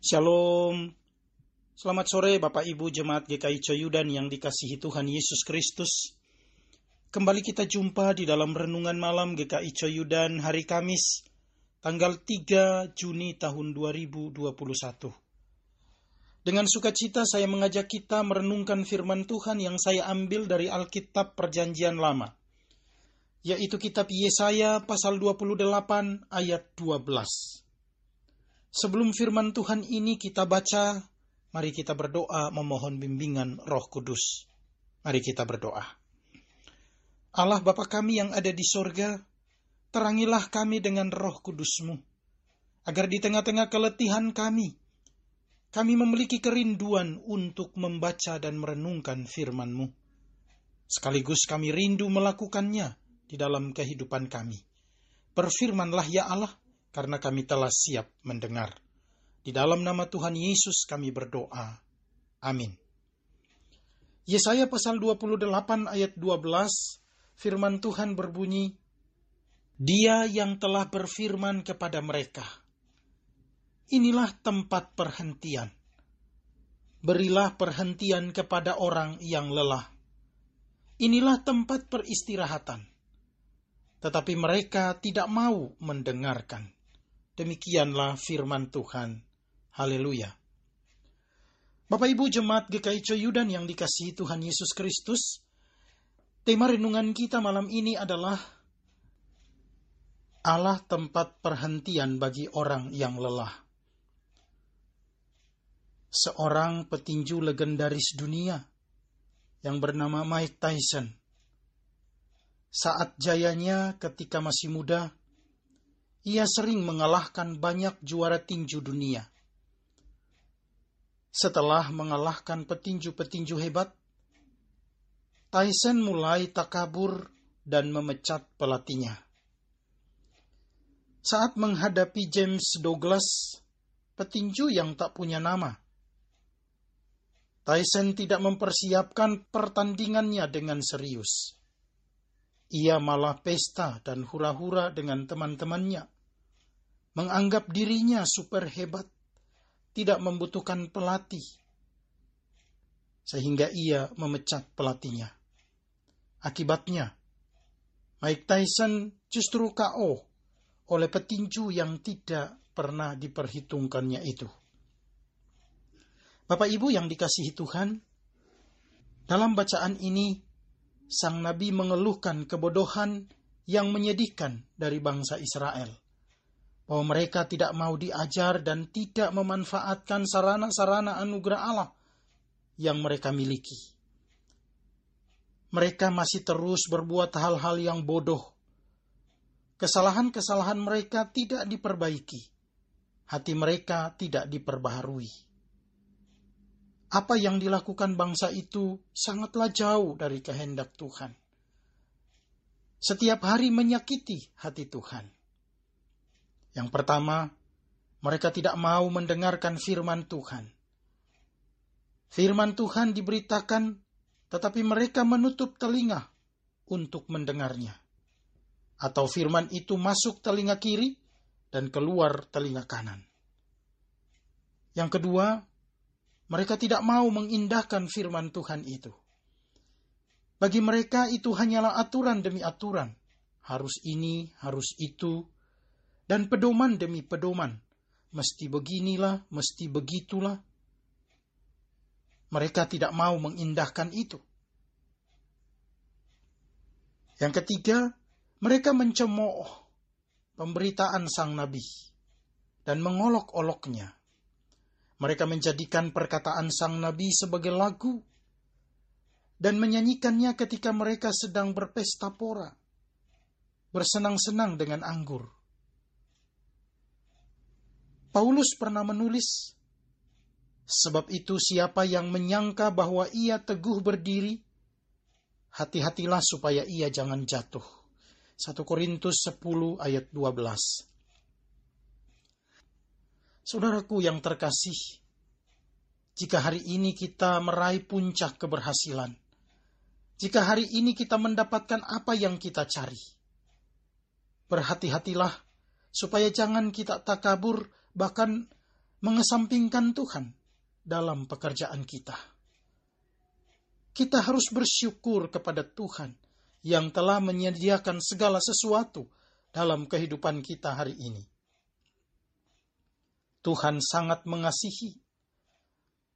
Shalom. Selamat sore Bapak Ibu Jemaat GKI Coyudan yang dikasihi Tuhan Yesus Kristus. Kembali kita jumpa di dalam renungan malam GKI Coyudan hari Kamis, tanggal 3 Juni tahun 2021. Dengan sukacita saya mengajak kita merenungkan firman Tuhan yang saya ambil dari Alkitab Perjanjian Lama, yaitu kitab Yesaya pasal 28 ayat 12. Sebelum firman Tuhan ini kita baca, mari kita berdoa memohon bimbingan Roh Kudus. Mari kita berdoa. Allah Bapa kami yang ada di sorga, terangilah kami dengan roh kudusmu, agar di tengah-tengah keletihan kami, kami memiliki kerinduan untuk membaca dan merenungkan firman-Mu. Sekaligus kami rindu melakukannya di dalam kehidupan kami. Berfirmanlah ya Allah, karena kami telah siap mendengar. Di dalam nama Tuhan Yesus kami berdoa. Amin. Yesaya pasal 28 ayat 12, firman Tuhan berbunyi, Dia yang telah berfirman kepada mereka, Inilah tempat perhentian. Berilah perhentian kepada orang yang lelah. Inilah tempat peristirahatan. Tetapi mereka tidak mau mendengarkan. Demikianlah firman Tuhan. Haleluya. Bapak Ibu Jemaat GKI Coyudan yang dikasihi Tuhan Yesus Kristus, tema renungan kita malam ini adalah Allah tempat perhentian bagi orang yang lelah. Seorang petinju legendaris dunia yang bernama Mike Tyson. Saat jayanya ketika masih muda, ia sering mengalahkan banyak juara tinju dunia. Setelah mengalahkan petinju-petinju hebat, Tyson mulai takabur dan memecat pelatihnya. Saat menghadapi James Douglas, petinju yang tak punya nama, Tyson tidak mempersiapkan pertandingannya dengan serius ia malah pesta dan hura-hura dengan teman-temannya. Menganggap dirinya super hebat, tidak membutuhkan pelatih. Sehingga ia memecat pelatihnya. Akibatnya, Mike Tyson justru KO oleh petinju yang tidak pernah diperhitungkannya itu. Bapak Ibu yang dikasihi Tuhan, dalam bacaan ini sang nabi mengeluhkan kebodohan yang menyedihkan dari bangsa Israel. Bahwa mereka tidak mau diajar dan tidak memanfaatkan sarana-sarana anugerah Allah yang mereka miliki. Mereka masih terus berbuat hal-hal yang bodoh. Kesalahan-kesalahan mereka tidak diperbaiki. Hati mereka tidak diperbaharui apa yang dilakukan bangsa itu sangatlah jauh dari kehendak Tuhan. Setiap hari menyakiti hati Tuhan. Yang pertama, mereka tidak mau mendengarkan firman Tuhan. Firman Tuhan diberitakan, tetapi mereka menutup telinga untuk mendengarnya. Atau firman itu masuk telinga kiri dan keluar telinga kanan. Yang kedua, mereka tidak mau mengindahkan firman Tuhan itu. Bagi mereka itu hanyalah aturan demi aturan. Harus ini, harus itu. Dan pedoman demi pedoman. Mesti beginilah, mesti begitulah. Mereka tidak mau mengindahkan itu. Yang ketiga, mereka mencemooh pemberitaan sang nabi dan mengolok-oloknya. Mereka menjadikan perkataan sang nabi sebagai lagu dan menyanyikannya ketika mereka sedang berpesta pora, bersenang-senang dengan anggur. Paulus pernah menulis, "Sebab itu, siapa yang menyangka bahwa ia teguh berdiri, hati-hatilah supaya ia jangan jatuh." 1 Korintus 10 ayat 12. Saudaraku yang terkasih, jika hari ini kita meraih puncak keberhasilan, jika hari ini kita mendapatkan apa yang kita cari, berhati-hatilah supaya jangan kita takabur bahkan mengesampingkan Tuhan dalam pekerjaan kita. Kita harus bersyukur kepada Tuhan yang telah menyediakan segala sesuatu dalam kehidupan kita hari ini. Tuhan sangat mengasihi,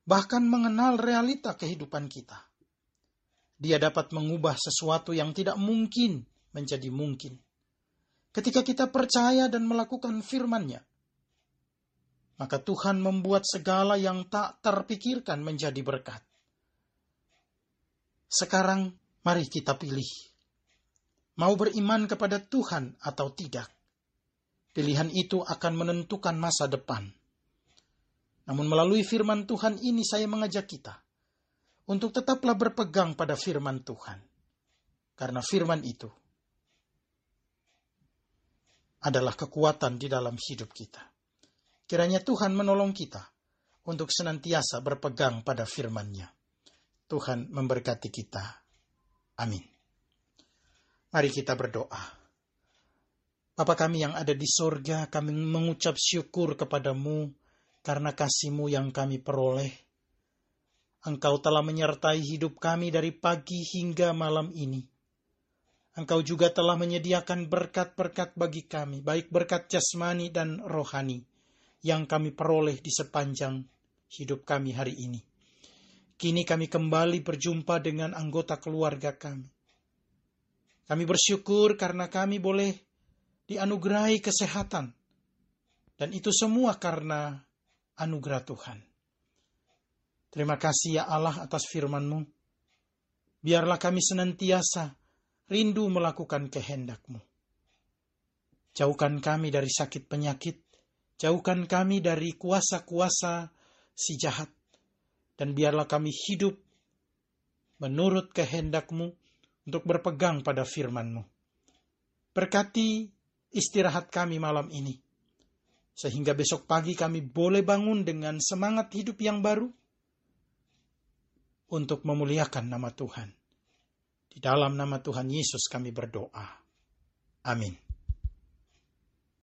bahkan mengenal realita kehidupan kita. Dia dapat mengubah sesuatu yang tidak mungkin menjadi mungkin. Ketika kita percaya dan melakukan firman-Nya, maka Tuhan membuat segala yang tak terpikirkan menjadi berkat. Sekarang, mari kita pilih. Mau beriman kepada Tuhan atau tidak. Pilihan itu akan menentukan masa depan. Namun melalui firman Tuhan ini saya mengajak kita untuk tetaplah berpegang pada firman Tuhan. Karena firman itu adalah kekuatan di dalam hidup kita. Kiranya Tuhan menolong kita untuk senantiasa berpegang pada firman-Nya. Tuhan memberkati kita. Amin. Mari kita berdoa. Bapa kami yang ada di sorga, kami mengucap syukur kepadamu karena kasihmu yang kami peroleh. Engkau telah menyertai hidup kami dari pagi hingga malam ini. Engkau juga telah menyediakan berkat-berkat bagi kami, baik berkat jasmani dan rohani, yang kami peroleh di sepanjang hidup kami hari ini. Kini kami kembali berjumpa dengan anggota keluarga kami. Kami bersyukur karena kami boleh dianugerahi kesehatan. Dan itu semua karena anugerah Tuhan. Terima kasih ya Allah atas firman-Mu. Biarlah kami senantiasa rindu melakukan kehendak-Mu. Jauhkan kami dari sakit penyakit, jauhkan kami dari kuasa-kuasa si jahat, dan biarlah kami hidup menurut kehendak-Mu untuk berpegang pada firman-Mu. Berkati istirahat kami malam ini. Sehingga besok pagi kami boleh bangun dengan semangat hidup yang baru untuk memuliakan nama Tuhan. Di dalam nama Tuhan Yesus kami berdoa. Amin.